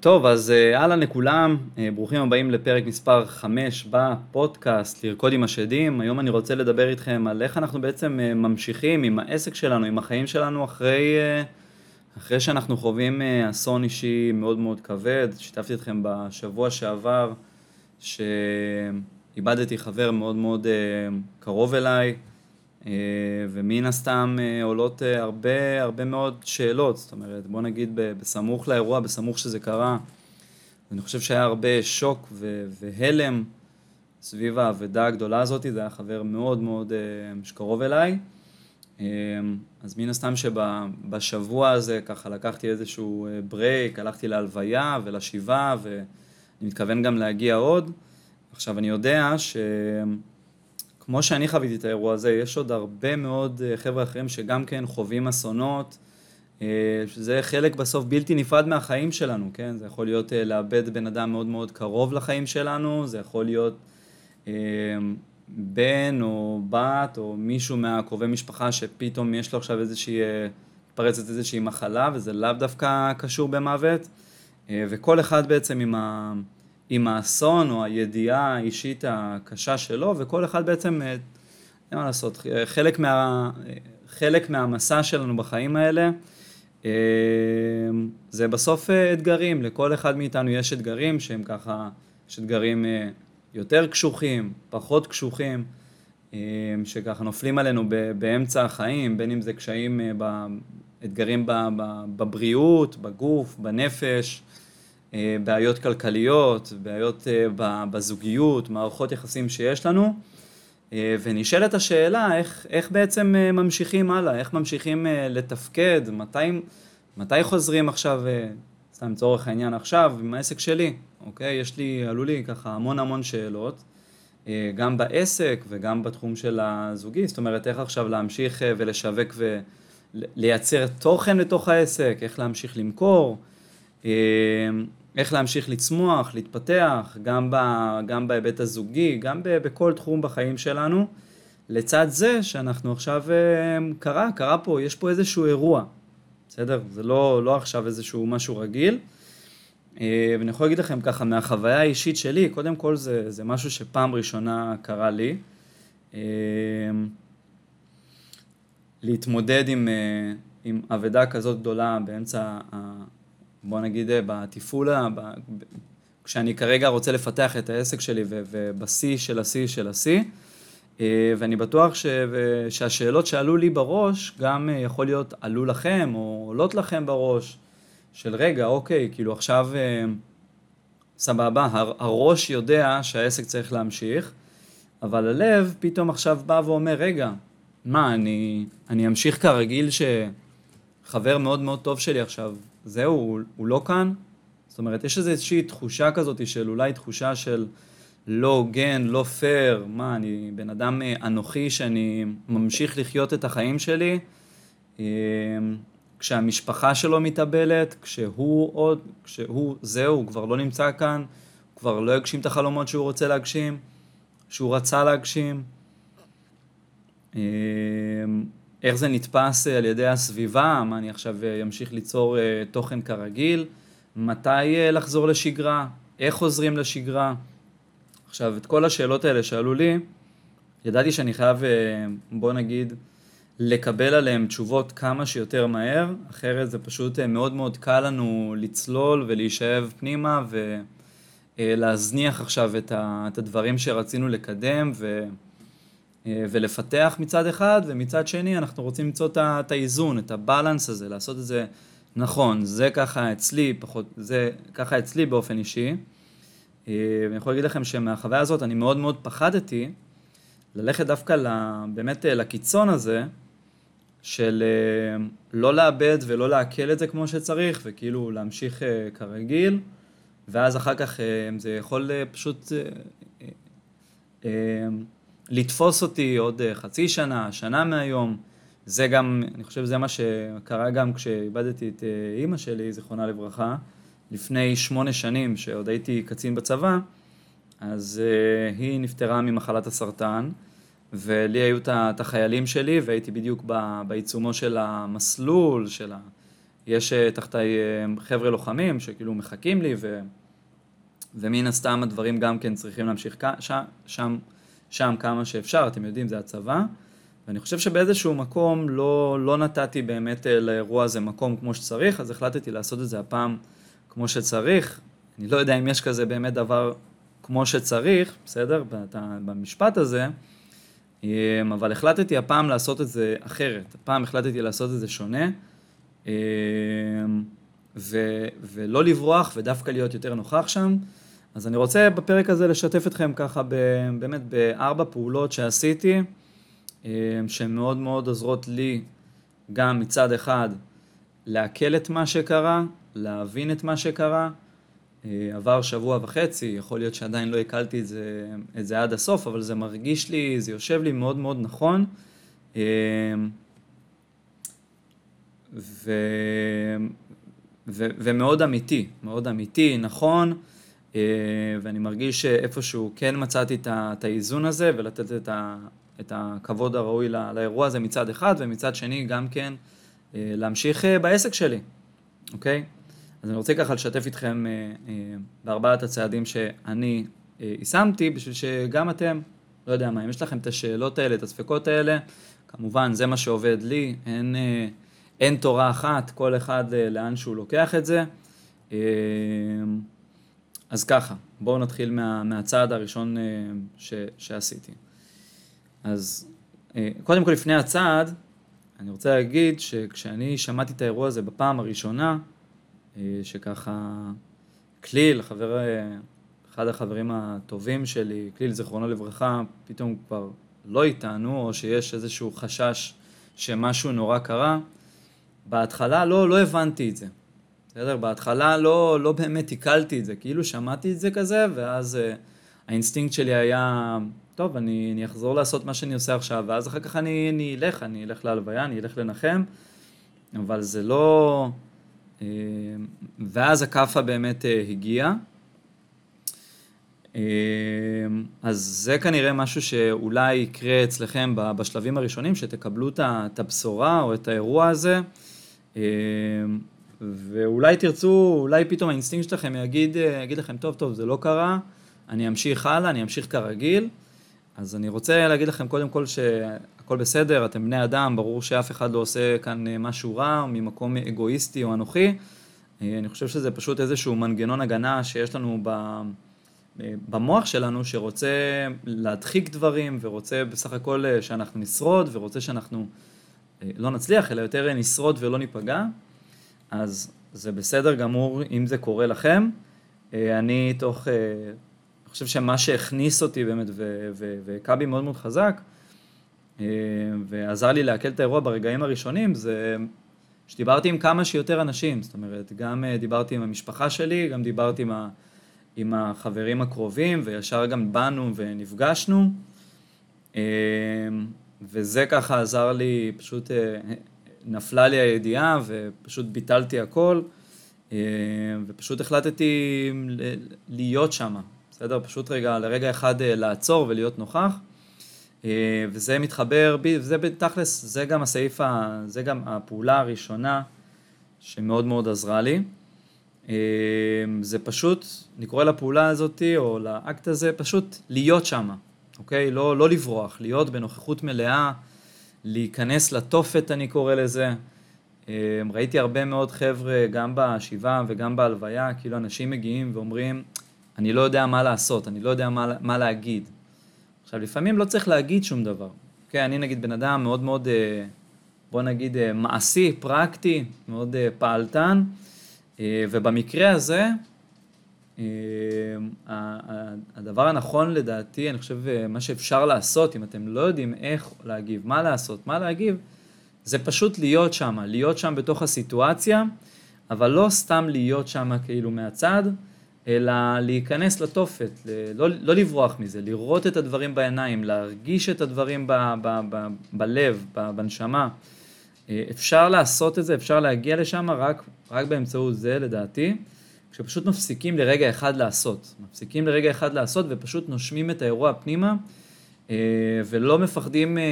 טוב, אז אה, אהלן לכולם, אה, ברוכים הבאים לפרק מספר 5 בפודקאסט לרקוד עם השדים. היום אני רוצה לדבר איתכם על איך אנחנו בעצם אה, ממשיכים עם העסק שלנו, עם החיים שלנו אחרי, אחרי שאנחנו חווים אסון אישי מאוד מאוד כבד. שיתפתי אתכם בשבוע שעבר שאיבדתי חבר מאוד מאוד קרוב אליי, ומן הסתם עולות הרבה הרבה מאוד שאלות, זאת אומרת בוא נגיד בסמוך לאירוע, בסמוך שזה קרה, אני חושב שהיה הרבה שוק והלם סביב האבדה הגדולה הזאת, זה היה חבר מאוד מאוד שקרוב אליי, אז מן הסתם שבשבוע הזה ככה לקחתי איזשהו ברייק, הלכתי להלוויה ולשבעה ואני מתכוון גם להגיע עוד, עכשיו אני יודע ש... כמו שאני חוויתי את האירוע הזה, יש עוד הרבה מאוד אה, חבר'ה אחרים שגם כן חווים אסונות, אה, שזה חלק בסוף בלתי נפרד מהחיים שלנו, כן? זה יכול להיות אה, לאבד בן אדם מאוד מאוד קרוב לחיים שלנו, זה יכול להיות בן או בת או מישהו מהקרובי משפחה שפתאום יש לו עכשיו איזושהי, מתפרצת איזושהי מחלה וזה לאו דווקא קשור במוות, וכל אחד בעצם עם ה... עם האסון או הידיעה האישית הקשה שלו, וכל אחד בעצם, אה, אין מה לעשות, חלק, מה, חלק מהמסע שלנו בחיים האלה, אה, זה בסוף אה, אתגרים, לכל אחד מאיתנו יש אתגרים שהם ככה, יש אתגרים יותר קשוחים, פחות קשוחים, שככה נופלים עלינו באמצע החיים, בין אם זה קשיים, אתגרים בבריאות, בגוף, בנפש, אה, בעיות כלכליות, בעיות אה, בזוגיות, מערכות יחסים שיש לנו, אה, ונשאלת השאלה איך, איך בעצם ממשיכים הלאה, איך ממשיכים לתפקד, מתי, מתי חוזרים עכשיו, סתם לצורך העניין עכשיו, עם העסק שלי, אוקיי? יש לי, עלו לי ככה המון המון שאלות, גם בעסק וגם בתחום של הזוגי, זאת אומרת איך עכשיו להמשיך ולשווק ולייצר תוכן לתוך העסק, איך להמשיך למכור. איך להמשיך לצמוח, להתפתח, גם, ב, גם בהיבט הזוגי, גם ב, בכל תחום בחיים שלנו, לצד זה שאנחנו עכשיו, אה, קרה, קרה פה, יש פה איזשהו אירוע, בסדר? זה לא, לא עכשיו איזשהו משהו רגיל. אה, ואני יכול להגיד לכם ככה, מהחוויה האישית שלי, קודם כל זה, זה משהו שפעם ראשונה קרה לי. אה, להתמודד עם, עם אבדה כזאת גדולה באמצע בוא נגיד אה, בתפעול, כשאני כרגע רוצה לפתח את העסק שלי ובשיא של השיא של השיא, אה, ואני בטוח ש... שהשאלות שעלו לי בראש גם אה, יכול להיות עלו לכם או עולות לכם בראש, של רגע, אוקיי, כאילו עכשיו סבבה, הראש יודע שהעסק צריך להמשיך, אבל הלב פתאום עכשיו בא ואומר, רגע, מה, אני, אני אמשיך כרגיל שחבר מאוד מאוד טוב שלי עכשיו זהו, הוא, הוא לא כאן. זאת אומרת, יש איזושהי תחושה כזאת של אולי תחושה של לא הוגן, לא פייר, מה, אני בן אדם אה, אנוכי שאני ממשיך לחיות את החיים שלי, אה, כשהמשפחה שלו מתאבלת, כשהוא עוד, כשהוא, זהו, הוא כבר לא נמצא כאן, הוא כבר לא יגשים את החלומות שהוא רוצה להגשים, שהוא רצה להגשים. איך זה נתפס אה, על ידי הסביבה, מה אני עכשיו אמשיך אה, ליצור אה, תוכן כרגיל, מתי לחזור לשגרה, איך חוזרים לשגרה. עכשיו, את כל השאלות האלה שעלו לי, ידעתי שאני חייב, בוא נגיד, לקבל עליהן תשובות כמה שיותר מהר, אחרת זה פשוט מאוד מאוד קל לנו לצלול ולהישאב פנימה ולהזניח עכשיו את הדברים שרצינו לקדם ו... אה, ולפתח מצד אחד, ומצד שני אנחנו רוצים למצוא את האיזון, את הבלנס הזה, לעשות את זה נכון, זה ככה אצלי, פחות, זה ככה אצלי באופן אישי. אה, ואני יכול להגיד לכם שמהחוויה הזאת אני מאוד מאוד פחדתי ללכת דווקא באמת אה, לקיצון הזה, של לא לאבד ולא לעכל את זה כמו שצריך, וכאילו להמשיך כרגיל, ואז אחר כך זה יכול פשוט... לתפוס אותי עוד אה, חצי שנה, שנה מהיום. זה גם, אני חושב שזה מה שקרה גם כשאיבדתי את אה, אימא שלי, זיכרונה לברכה, לפני שמונה שנים, שעוד הייתי קצין בצבא, אז uh, היא נפטרה ממחלת הסרטן, ולי היו את החיילים שלי, והייתי בדיוק בעיצומו של המסלול, של יש אה, תחתיי אה, חבר'ה לוחמים שכאילו מחכים לי, ו, ומן הסתם הדברים גם כן צריכים להמשיך שם, שם, שם כמה שאפשר, אתם יודעים, זה הצבא. ואני חושב שבאיזשהו מקום לא, לא נתתי באמת אה, לאירוע הזה מקום כמו שצריך, אז החלטתי לעשות את זה הפעם כמו שצריך. אני לא יודע אם יש כזה באמת דבר כמו שצריך, בסדר? במשפט הזה, אבל החלטתי הפעם לעשות את זה אחרת. הפעם החלטתי לעשות את זה שונה. אמ, ו, ולא לברוח ודווקא להיות יותר נוכח שם. אז אני רוצה בפרק הזה לשתף אתכם ככה ב, באמת בארבע פעולות שעשיתי, אמ, שהן מאוד מאוד עוזרות לי גם מצד אחד לעכל את מה שקרה, להבין את מה שקרה. אה, עבר שבוע וחצי, יכול להיות שעדיין לא עיכלתי את זה, את זה עד הסוף, אבל זה מרגיש לי, זה יושב לי מאוד מאוד נכון. אמ, ו... ו... ומאוד אמיתי, מאוד אמיתי, נכון, אה, ואני מרגיש שאיפשהו כן מצאתי את האיזון הזה ולתת את, ה... את הכבוד הראוי לא... לאירוע הזה מצד אחד, ומצד שני גם כן אה, להמשיך אה, בעסק שלי, אוקיי? אז אני רוצה ככה לשתף איתכם בארבעת הצעדים שאני יישמתי, בשביל שגם אתם, לא יודע מה, אם יש לכם את השאלות האלה, את הספקות האלה, כמובן זה מה שעובד לי, אין... אין תורה אחת, כל אחד אה, לאן שהוא לוקח את זה. אה, אז ככה, בואו נתחיל מה, מהצעד הראשון אה, ש, שעשיתי. אז קודם כל לפני הצעד, אני רוצה להגיד שכשאני שמעתי את האירוע הזה בפעם הראשונה, שככה כליל, חבר, אחד החברים הטובים שלי, כליל זיכרונו לברכה, פתאום כבר לא איתנו, או שיש איזשהו חשש שמשהו נורא קרה, בהתחלה לא, לא הבנתי את זה. בסדר? בהתחלה לא, לא באמת עיכלתי את זה, כאילו שמעתי את זה כזה, ואז uh, האינסטינקט שלי היה, טוב, אני, אני אחזור לעשות מה שאני עושה עכשיו, ואז אחר כך אני, אני אלך, אני אלך להלוויה, אני אלך לנחם, אבל זה לא... Uh, ואז הכאפה באמת uh, הגיעה. אז זה כנראה משהו שאולי יקרה אצלכם בשלבים הראשונים, שתקבלו את הבשורה או את האירוע הזה. ואולי תרצו, אולי פתאום האינסטינקט שלכם יגיד, יגיד לכם, טוב, טוב, זה לא קרה, אני אמשיך הלאה, אני אמשיך כרגיל. אז אני רוצה להגיד לכם קודם כל שהכל בסדר, אתם בני אדם, ברור שאף אחד לא עושה כאן משהו רע, ממקום אגואיסטי או אנוכי. אה, אני חושב שזה פשוט איזשהו מנגנון הגנה שיש לנו ב... במוח שלנו, שרוצה להדחיק דברים, ורוצה בסך הכל אה, שאנחנו נשרוד, ורוצה שאנחנו אה, לא נצליח, אלא יותר נשרוד ולא ניפגע, אז זה בסדר גמור אם זה קורה לכם. אה, אני תוך, אה, אני חושב שמה שהכניס אותי באמת והכה בי מאוד מאוד חזק, ועזר לי לעכל את האירוע ברגעים הראשונים, זה שדיברתי עם כמה שיותר אנשים, זאת אומרת, גם דיברתי עם המשפחה שלי, גם דיברתי עם, ה, עם החברים הקרובים, וישר גם באנו ונפגשנו. וזה ככה עזר לי, פשוט אה, נפלה לי הידיעה ופשוט ביטלתי הכל, אה, ופשוט החלטתי להיות שם, בסדר? פשוט רגע, לרגע אחד אה, לעצור ולהיות נוכח. וזה מתחבר, וזה בתכלס, זה גם הסעיף, זה גם הפעולה הראשונה שמאוד מאוד עזרה לי. זה פשוט, אני קורא לפעולה הזאתי, או לאקט הזה, פשוט להיות שמה. אוקיי? לא, לא לברוח, להיות בנוכחות מלאה, להיכנס לתופת, אני קורא לזה. אמ, ראיתי הרבה מאוד חבר'ה, גם בשבעה וגם בהלוויה, כאילו אנשים מגיעים ואומרים, אני לא יודע מה לעשות, אני לא יודע מה, מה להגיד. עכשיו, לפעמים לא צריך להגיד שום דבר. אוקיי, אני נגיד בן אדם מאוד מאוד, אה, בוא נגיד, אה, מעשי, פרקטי, מאוד אה, פעלתן, ובמקרה הזה, הדבר הנכון לדעתי, אני חושב, אה, מה שאפשר לעשות, אם אתם לא יודעים איך להגיב, מה לעשות, מה להגיב, זה פשוט להיות שם, להיות שם בתוך הסיטואציה, אבל לא סתם להיות שם כאילו מהצד, אלא להיכנס לתופת, לא, לא לברוח מזה, לראות את הדברים בעיניים, להרגיש את הדברים ב, ב, ב, בלב, ב, בנשמה. אה, אפשר לעשות את זה, אפשר להגיע לשם רק, רק באמצעות זה לדעתי. שפשוט מפסיקים לרגע אחד לעשות. מפסיקים לרגע אחד לעשות ופשוט נושמים את האירוע פנימה אה, ולא מפחדים אה,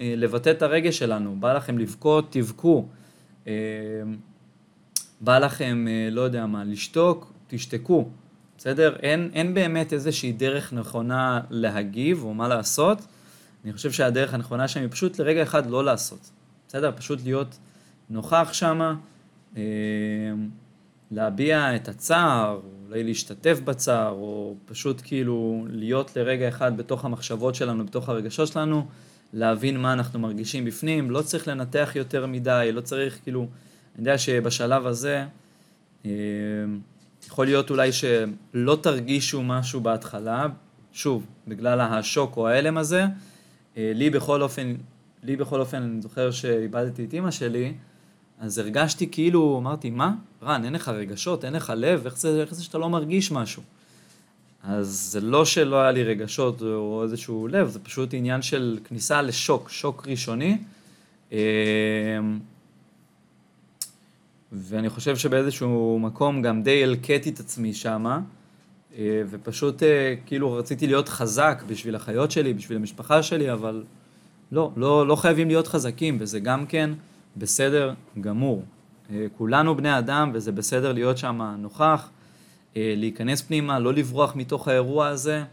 אה, לבטא את הרגש שלנו. בא לכם לבכות, תבכו. בא לכם, לא יודע מה, לשתוק, תשתקו, בסדר? אין, אין באמת איזושהי דרך נכונה להגיב או מה לעשות. אני חושב שהדרך הנכונה שם היא פשוט לרגע אחד לא לעשות, בסדר? פשוט להיות נוכח שמה, להביע את הצער, אולי להשתתף בצער, או פשוט כאילו להיות לרגע אחד בתוך המחשבות שלנו, בתוך הרגשות שלנו, להבין מה אנחנו מרגישים בפנים, לא צריך לנתח יותר מדי, לא צריך כאילו, אני יודע שבשלב הזה, אה, יכול להיות אולי שלא תרגישו משהו בהתחלה, שוב, בגלל השוק או ההלם הזה, אה, לי בכל אופן, לי בכל אופן, אני זוכר שאיבדתי את אימא שלי, אז הרגשתי כאילו, אמרתי, מה? רן, אין לך רגשות, אין לך לב, איך זה, איך זה שאתה לא מרגיש משהו? אז זה לא שלא היה לי רגשות או איזשהו לב, זה פשוט עניין של כניסה לשוק, שוק ראשוני. אמ, ואני חושב שבאיזשהו מקום גם די הלקטתי את עצמי שמה, אה, ופשוט אה, כאילו רציתי להיות חזק בשביל החיות שלי, בשביל המשפחה שלי, אבל לא, לא, לא חייבים להיות חזקים, וזה גם כן בסדר גמור. אה, כולנו בני אדם וזה בסדר להיות שם נוכח, להיכנס פנימה, לא לברוח מתוך האירוע הזה.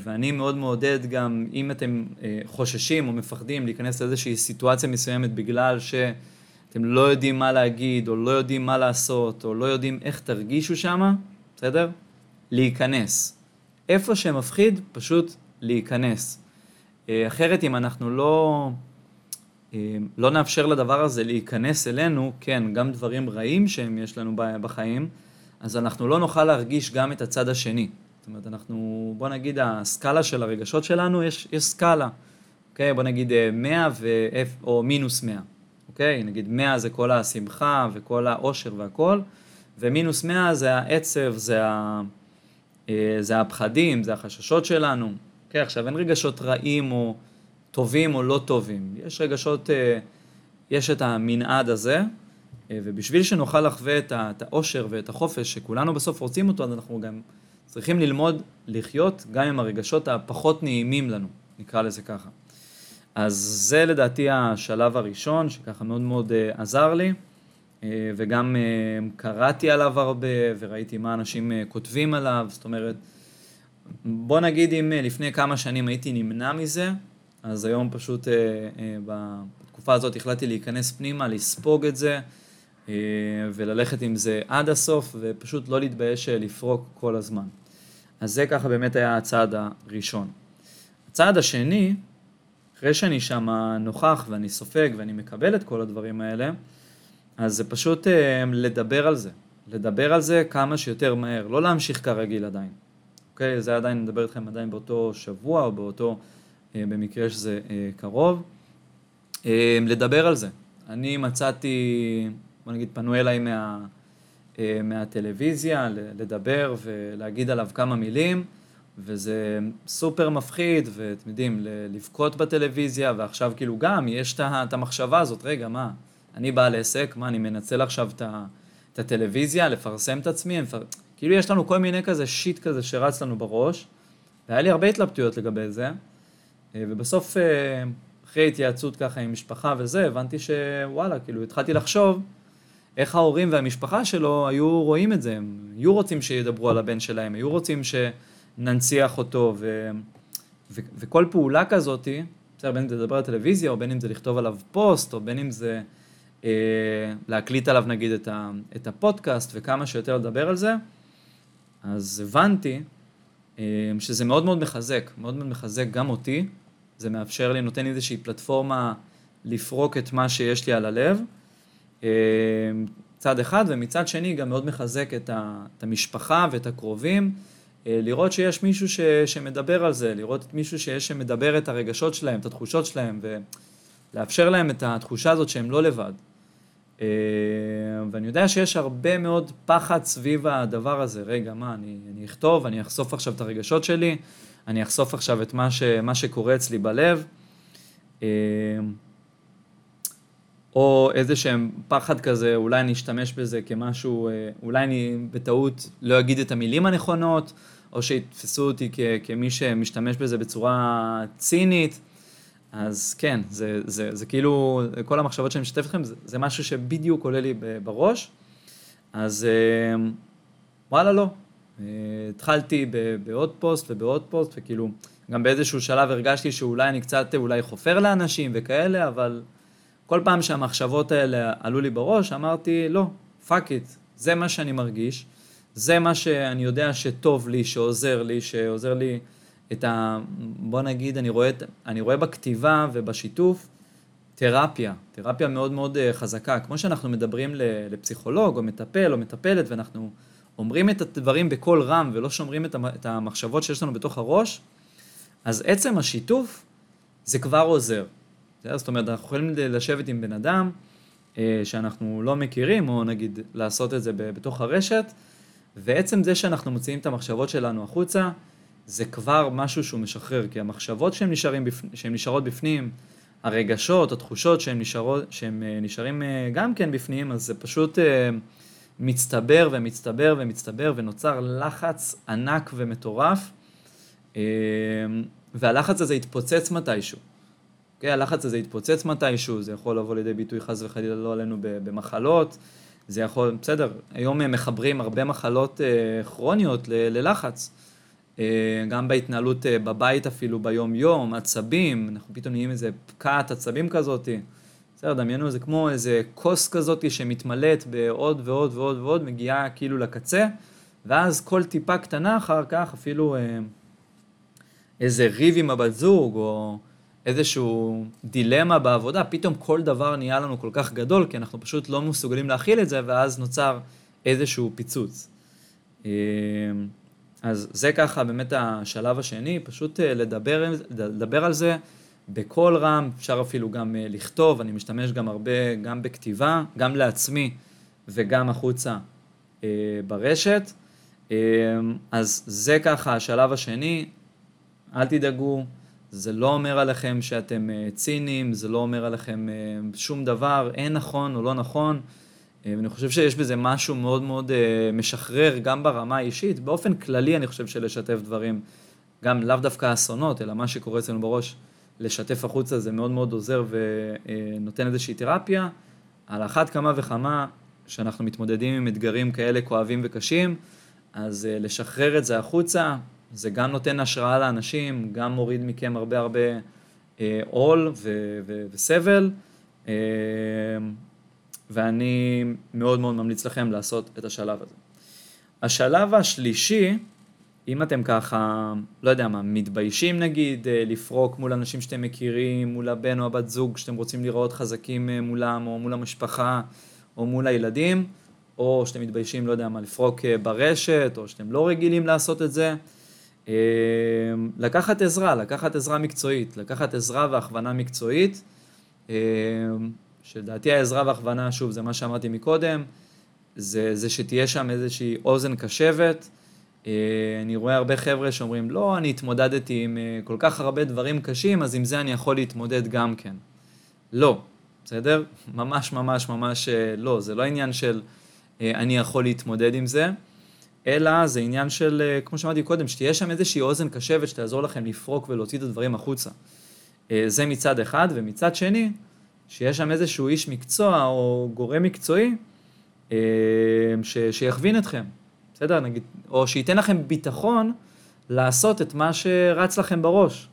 ואני מאוד מעודד גם, אם אתם חוששים או מפחדים להיכנס לאיזושהי סיטואציה מסוימת בגלל שאתם לא יודעים מה להגיד, או לא יודעים מה לעשות, או לא יודעים איך תרגישו שמה, בסדר? להיכנס. איפה שמפחיד, פשוט להיכנס. אה, אחרת אם אנחנו לא, אה, לא נאפשר לדבר הזה להיכנס אלינו, כן, גם דברים רעים שהם יש לנו בחיים, אז אנחנו לא נוכל להרגיש גם את הצד השני. זאת אומרת, אנחנו, בוא נגיד, הסקאלה של הרגשות שלנו, יש, יש סקאלה. אוקיי? בוא נגיד 100 ו... או מינוס 100. אוקיי? נגיד 100 זה כל השמחה וכל האושר והכל, ומינוס 100 זה העצב, זה ה... אה, זה הפחדים, זה החששות שלנו. כן, עכשיו אין רגשות רעים או טובים או לא טובים, יש רגשות, אה, יש את המנעד הזה, אה, ובשביל שנוכל לחווה את האושר ואת החופש שכולנו בסוף רוצים אותו, אז אנחנו גם צריכים ללמוד לחיות גם עם הרגשות הפחות נעימים לנו, נקרא לזה ככה. אז זה לדעתי השלב הראשון, שככה מאוד מאוד עזר לי. אה, וגם אה, קראתי עליו הרבה וראיתי מה אנשים אה, כותבים עליו, זאת אומרת, בוא נגיד אם לפני כמה שנים הייתי נמנע מזה, אז היום פשוט בתקופה הזאת החלטתי להיכנס פנימה, לספוג את זה וללכת עם זה עד הסוף ופשוט לא להתבייש לפרוק כל הזמן. אז זה ככה באמת היה הצעד הראשון. הצעד השני, אחרי שאני שם נוכח ואני סופג ואני מקבל את כל הדברים האלה, אז זה פשוט אה, לדבר על זה, לדבר על זה כמה שיותר מהר, לא להמשיך כרגיל עדיין, אוקיי? זה עדיין, נדבר איתכם עדיין באותו שבוע או באותו, אה, במקרה שזה אה, קרוב. לדבר על זה. אני מצאתי, בוא נגיד, פנו אליי מה, מהטלוויזיה לדבר ולהגיד עליו כמה מילים, וזה סופר מפחיד, ואתם יודעים, לבכות בטלוויזיה, ועכשיו כאילו גם יש את המחשבה הזאת, רגע, מה? אני בעל עסק, מה, אני מנצל עכשיו את הטלוויזיה, לפרסם את עצמי, מפר... כאילו יש לנו כל מיני כזה שיט כזה שרץ לנו בראש, והיה לי הרבה התלבטויות לגבי זה, אה, ובסוף, אה, אחרי התייעצות ככה עם משפחה וזה, הבנתי שוואלה, כאילו התחלתי לחשוב איך ההורים והמשפחה שלו היו רואים את זה, הם היו רוצים שידברו על הבן שלהם, היו רוצים שננציח אותו, ו... ו... וכל פעולה כזאתי, בסדר, בין אם זה לדבר על טלוויזיה, או בין אם זה לכתוב עליו פוסט, או בין אם זה אה, להקליט עליו נגיד את, ה, את הפודקאסט וכמה שיותר לדבר על זה, אז הבנתי אה, שזה מאוד מאוד מחזק, מאוד מאוד מחזק גם אותי, זה מאפשר לי, נותן לי איזושהי פלטפורמה לפרוק את מה שיש לי על הלב, אה, צד אחד, ומצד שני גם מאוד מחזק את, ה, את המשפחה ואת הקרובים, לראות שיש מישהו ש, שמדבר על זה, לראות את מישהו שיש שמדבר את הרגשות שלהם, את התחושות שלהם, ולאפשר להם את התחושה הזאת שהם לא לבד. אה, ואני יודע שיש הרבה מאוד פחד סביב הדבר הזה. רגע, מה, אני, אני אכתוב, אני אחשוף עכשיו את הרגשות שלי, אני אחשוף עכשיו את מה, ש, מה שקורה אצלי בלב. אה, או איזה שהם פחד כזה, אולי אני אשתמש בזה כמשהו, אה, אולי אני בטעות לא אגיד את המילים הנכונות, או שיתפסו אותי כ, כמי שמשתמש בזה בצורה צינית. אז כן, זה, זה, זה כאילו, כל המחשבות שאני משתף אתכם, זה, זה משהו שבדיוק עולה לי בראש. אז אה, וואלה לא. אה, התחלתי בעוד פוסט ובעוד פוסט, וכאילו, גם באיזשהו שלב הרגשתי שאולי אני קצת אולי חופר לאנשים וכאלה, אבל כל פעם שהמחשבות האלה עלו לי בראש, אמרתי, לא, fuck it, זה מה שאני מרגיש, זה מה שאני יודע שטוב לי, שעוזר לי, שעוזר לי את ה... בוא נגיד, אני רואה, אני רואה בכתיבה ובשיתוף תרפיה, תרפיה מאוד מאוד אה, חזקה. כמו שאנחנו מדברים לפסיכולוג או מטפל או מטפלת ואנחנו אומרים את הדברים בקול רם ולא שומרים את המחשבות שיש לנו בתוך הראש, אז עצם השיתוף זה כבר עוזר. זאת אומרת, אנחנו יכולים לשבת עם בן אדם אה, שאנחנו לא מכירים, או נגיד לעשות את זה בתוך הרשת, ועצם זה שאנחנו מוציאים את המחשבות שלנו החוצה, זה כבר משהו שהוא משחרר, כי המחשבות שהן, נשארים בפ... נשארות בפנים, הרגשות, התחושות שהן, נשארות, שהן אה, נשארים אה, גם כן בפנים, אז זה פשוט מצטבר ומצטבר ומצטבר, ונוצר לחץ ענק ומטורף, והלחץ הזה יתפוצץ מתישהו. Okay, אוקיי? הלחץ הזה יתפוצץ מתישהו, זה יכול לבוא לידי ביטוי חס וחלילה לא עלינו במחלות, זה יכול, בסדר, היום מחברים הרבה מחלות אה, כרוניות ללחץ, אה, גם בהתנהלות אה, בבית אפילו ביום-יום, עצבים, אנחנו פתאום נהיים איזה פקעת עצבים כזאתי. בסדר, דמיינו, זה כמו איזה כוס כזאתי שמתמלאת בעוד ועוד ועוד ועוד, מגיעה כאילו לקצה, ואז כל טיפה קטנה אחר כך, אפילו אה, איזה ריב עם הבת זוג, או איזשהו דילמה בעבודה, פתאום כל דבר נהיה לנו כל כך גדול, כי אנחנו פשוט לא מסוגלים להכיל את זה, ואז נוצר איזשהו פיצוץ. אז זה ככה באמת השלב השני, פשוט אה, לדבר, לדבר על זה בקול רם, אפשר אפילו גם אה, לכתוב, אני משתמש גם הרבה, גם בכתיבה, גם לעצמי וגם החוצה אה, ברשת. אז זה ככה השלב השני, אל תדאגו, זה לא אומר עליכם שאתם ציניים, זה לא אומר עליכם שום דבר, אין נכון או לא נכון. אה, ואני חושב שיש בזה משהו מאוד מאוד משחרר, גם ברמה האישית. באופן כללי אני חושב שלשתף דברים, גם לאו דווקא אסונות, אלא מה שקורה אצלנו בראש, לשתף החוצה זה מאוד מאוד עוזר ונותן איזושהי תרפיה. על אחת כמה וכמה, שאנחנו מתמודדים עם אתגרים כאלה כואבים וקשים, אז לשחרר את זה החוצה, זה גם נותן השראה לאנשים, גם מוריד מכם הרבה הרבה אה, עול וסבל, אה, ואני מאוד מאוד ממליץ לכם לעשות את השלב הזה. השלב השלישי, אם אתם ככה, לא יודע מה, מתביישים נגיד אה, לפרוק מול אנשים שאתם מכירים, מול הבן או הבת זוג שאתם רוצים לראות חזקים מולם, או מול המשפחה, או מול הילדים, או שאתם מתביישים, לא יודע מה, לפרוק ברשת, או שאתם לא רגילים לעשות את זה, לקחת עזרה, לקחת עזרה מקצועית, לקחת עזרה והכוונה מקצועית, שלדעתי העזרה והכוונה, שוב, זה מה שאמרתי מקודם, זה, זה שתהיה שם איזושהי אוזן קשבת. אה, אני רואה הרבה חבר'ה שאומרים, לא, אני התמודדתי עם אה, כל כך הרבה דברים קשים, אז עם זה אני יכול להתמודד גם כן. לא, בסדר? ממש ממש ממש אה, לא, זה לא עניין של אני יכול להתמודד עם זה. אלא זה עניין של, כמו שאמרתי קודם, שתהיה שם איזושהי אוזן קשבת שתעזור לכם לפרוק ולהוציא את הדברים החוצה. זה מצד אחד, ומצד שני, שיש שם איזשהו איש מקצוע או גורם מקצועי אה, ש, שיכווין אתכם, בסדר? נגיד, או שייתן לכם ביטחון לעשות את מה שרץ לכם בראש. זאת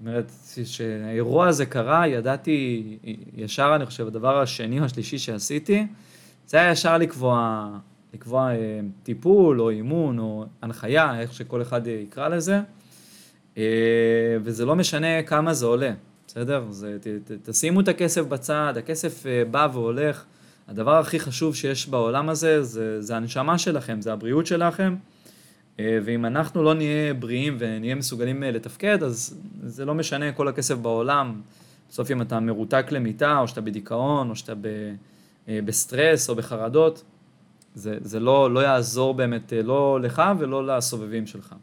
אומרת, כשהאירוע הזה קרה, ידעתי ישר, אני חושב, הדבר השני או השלישי שעשיתי, זה היה ישר לקבוע לקבוע אה, טיפול או אימון או הנחיה, איך שכל אחד יקרא לזה, אה, וזה לא משנה כמה זה עולה, בסדר? זה, ת, ת, תשימו את הכסף בצד, הכסף אה, בא והולך, הדבר הכי חשוב שיש בעולם הזה זה, זה הנשמה שלכם, זה הבריאות שלכם, ואם אנחנו לא נהיה בריאים ונהיה מסוגלים לתפקד, אז זה לא משנה כל הכסף בעולם. בסוף אם אתה מרותק למיטה, או שאתה בדיכאון, או שאתה בסטרס או בחרדות, זה, זה לא, לא יעזור באמת, אה, לא לך ולא לסובבים שלך.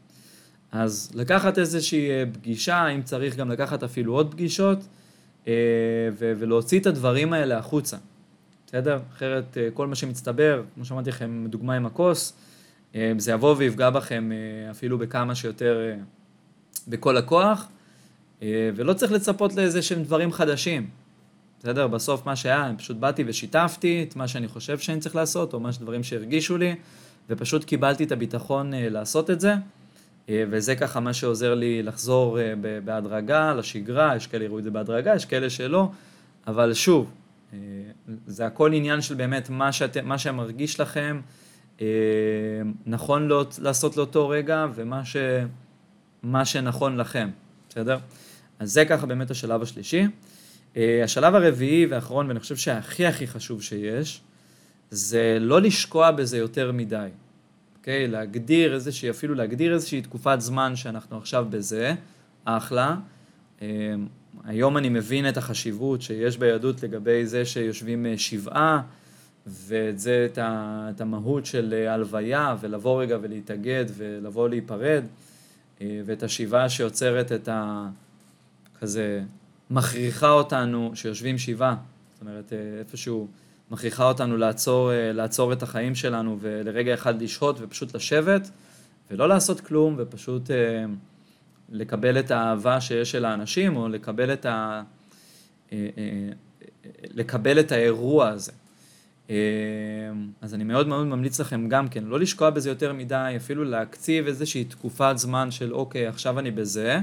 אז לקחת איזושהי אה, פגישה, אם צריך גם לקחת אפילו עוד פגישות, אה, ולהוציא את הדברים האלה החוצה, בסדר? אחרת כל מה שמצטבר, כמו שאמרתי לכם, דוגמה עם הכוס, זה יבוא ויפגע בכם אפילו בכמה שיותר, בכל הכוח, ולא צריך לצפות לאיזה שהם דברים חדשים. בסדר? בסוף מה שהיה, פשוט באתי ושיתפתי את מה שאני חושב שאני צריך לעשות, או מה שדברים שהרגישו לי, ופשוט קיבלתי את הביטחון לעשות את זה. וזה ככה מה שעוזר לי לחזור בהדרגה לשגרה, יש כאלה יראו את זה בהדרגה, יש כאלה שלא, אבל שוב, זה הכל עניין של באמת מה, שאת, מה שמרגיש לכם נכון לא, לעשות לאותו רגע ומה ש, שנכון לכם, בסדר? אז זה ככה באמת השלב השלישי. השלב הרביעי והאחרון, ואני חושב שהכי הכי חשוב שיש, זה לא לשקוע בזה יותר מדי. אוקיי? להגדיר איזושהי, אפילו להגדיר איזושהי תקופת זמן שאנחנו עכשיו בזה, אחלה. אמ, היום אני מבין את החשיבות שיש ביהדות לגבי זה שיושבים אה, שבעה, ואת זה, את, ה, את המהות של אה, הלוויה, ולבוא רגע ולהתאגד ולבוא להיפרד, אה, ואת השבעה שיוצרת את ה... כזה, מכריחה אותנו, שיושבים שבעה, זאת אומרת, איפשהו... מכריחה אותנו לעצור, אה, לעצור את החיים שלנו ולרגע אחד לשהות ופשוט לשבת ולא לעשות כלום ופשוט אה, לקבל את האהבה שיש של האנשים או לקבל את, ה, אה, לקבל את האירוע הזה. אז אני מאוד מאוד ממליץ לכם גם כן, לא לשקוע בזה יותר מדי, אפילו להקציב איזושהי תקופת זמן של אוקיי, עכשיו אני בזה,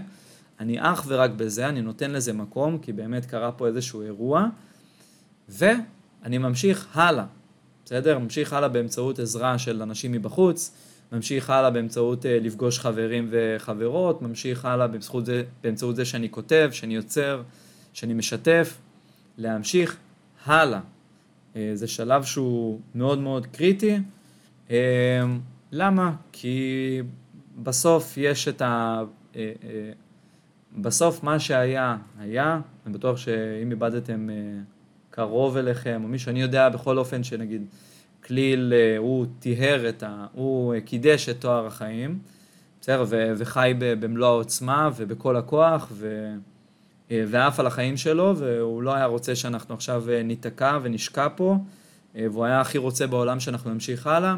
אני אך ורק בזה, אני נותן לזה מקום, כי באמת קרה פה איזשהו אירוע, ו... אני ממשיך הלאה, בסדר? ממשיך הלאה באמצעות עזרה של אנשים מבחוץ, ממשיך הלאה באמצעות uh, לפגוש חברים וחברות, ממשיך הלאה באמצעות זה, באמצעות זה שאני כותב, שאני יוצר, שאני משתף, להמשיך הלאה. Uh, זה שלב שהוא מאוד מאוד קריטי. Uh, למה? כי בסוף יש את ה... Uh, uh, בסוף מה שהיה, היה, אני בטוח שאם איבדתם uh, קרוב אליכם, או מישהו, אני יודע בכל אופן שנגיד כליל, אה, הוא טיהר את ה... הוא קידש את תואר החיים, בסדר? ו- וחי במלוא העוצמה ובכל הכוח, ו... אה, ועף על החיים שלו, והוא לא היה רוצה שאנחנו עכשיו אה, ניתקע ונשקע פה, והוא היה הכי רוצה בעולם שאנחנו נמשיך הלאה.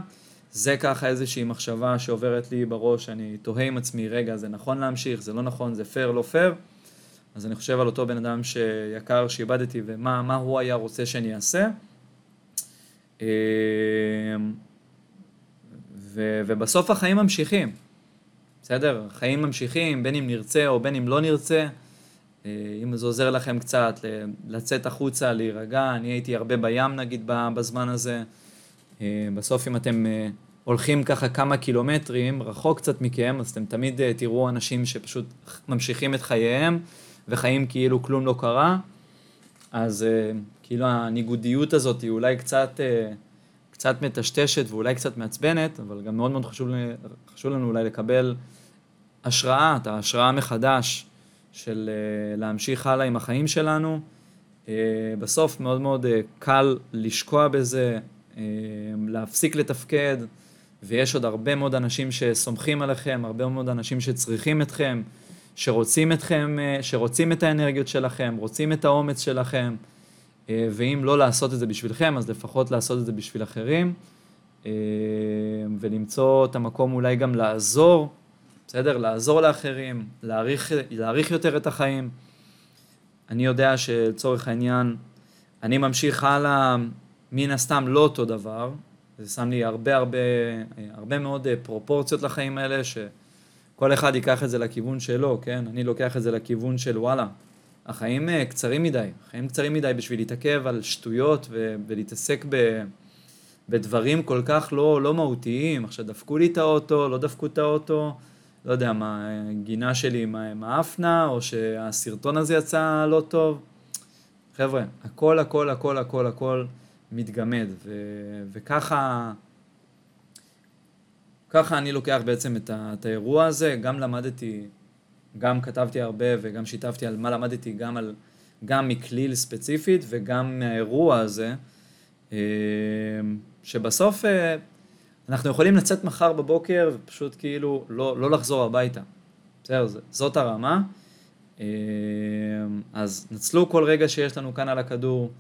זה ככה איזושהי מחשבה שעוברת לי בראש, אני תוהה עם עצמי, רגע, זה נכון להמשיך, זה לא נכון, זה פייר, לא פייר. אז אני חושב על אותו בן אדם שיקר שאיבדתי ומה הוא היה רוצה שאני אעשה. אמ, ו, ובסוף החיים ממשיכים, בסדר? החיים ממשיכים, בין אם נרצה או בין אם לא נרצה. אה, אם זה עוזר לכם קצת לצאת החוצה, להירגע, אני הייתי הרבה בים נגיד בזמן הזה. אה, בסוף אם אתם אה, הולכים ככה כמה קילומטרים, רחוק קצת מכם, אז אתם תמיד תראו אנשים שפשוט ממשיכים את חייהם. וחיים כאילו כלום לא קרה, אז uh, כאילו הניגודיות הזאת היא אולי קצת, uh, קצת מטשטשת ואולי קצת מעצבנת, אבל גם מאוד מאוד חשוב, חשוב לנו אולי לקבל השראה, את ההשראה מחדש של uh, להמשיך הלאה עם החיים שלנו. Uh, בסוף מאוד מאוד uh, קל לשקוע בזה, uh, להפסיק לתפקד, ויש עוד הרבה מאוד אנשים שסומכים עליכם, הרבה מאוד אנשים שצריכים אתכם. שרוצים אתכם, אה, שרוצים את האנרגיות שלכם, רוצים את האומץ שלכם, אה, ואם לא לעשות את זה בשבילכם, אז לפחות לעשות את זה בשביל אחרים, אה, ולמצוא את המקום אולי גם לעזור, בסדר? לעזור לאחרים, להעריך, להעריך יותר את החיים. אני יודע שלצורך העניין, אני ממשיך הלאה, מן הסתם לא אותו דבר, זה שם לי הרבה הרבה, הרבה מאוד פרופורציות לחיים האלה, ש... כל אחד ייקח את זה לכיוון שלו, כן? אני לוקח את זה לכיוון של וואלה, החיים אה, קצרים מדי, החיים קצרים מדי בשביל להתעכב על שטויות ו- ולהתעסק ב- בדברים כל כך לא, לא מהותיים. עכשיו דפקו לי את האוטו, לא דפקו את האוטו, לא יודע מה, גינה שלי עם האפנה, או שהסרטון הזה יצא לא טוב. חבר'ה, הכל הכל הכל הכל הכל מתגמד, ו- וככה... ככה אני לוקח בעצם את, ה, את האירוע הזה, גם למדתי, גם כתבתי הרבה וגם שיתפתי על מה למדתי, גם, על, גם מכליל ספציפית וגם מהאירוע הזה, אה, שבסוף אה, אנחנו יכולים לצאת מחר בבוקר ופשוט כאילו לא, לא לחזור הביתה. בסדר, זאת הרמה. אה, אז נצלו כל רגע שיש לנו כאן על הכדור,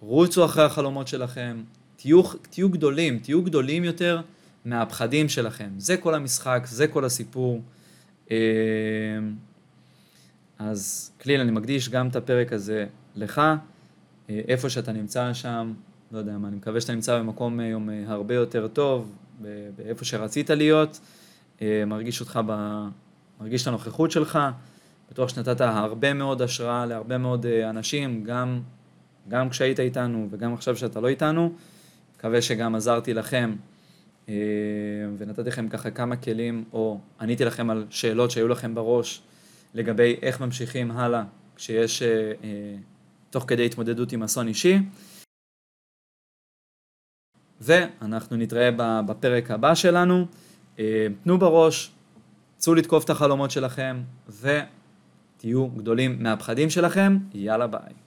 רוצו אחרי החלומות שלכם, תהיו, תהיו גדולים, תהיו גדולים יותר. מהפחדים שלכם. זה כל המשחק, זה כל הסיפור. אה, אז כליל, אני מקדיש גם את הפרק הזה לך, איפה שאתה נמצא שם, לא יודע מה, אני מקווה שאתה נמצא במקום היום הרבה יותר טוב, באיפה שרצית להיות, מרגיש אותך, ב... מרגיש את הנוכחות שלך, בטוח שנתת הרבה מאוד השראה להרבה מאוד אנשים, גם, גם כשהיית איתנו וגם עכשיו שאתה לא איתנו. מקווה שגם עזרתי לכם אה, ונתתי לכם ככה כמה כלים, או עניתי לכם על שאלות שהיו לכם בראש לגבי איך ממשיכים הלאה כשיש אה, אה, תוך כדי התמודדות עם אסון אישי. ואנחנו נתראה בפרק הבא שלנו. תנו בראש, צאו לתקוף את החלומות שלכם ותהיו גדולים מהפחדים שלכם. יאללה ביי.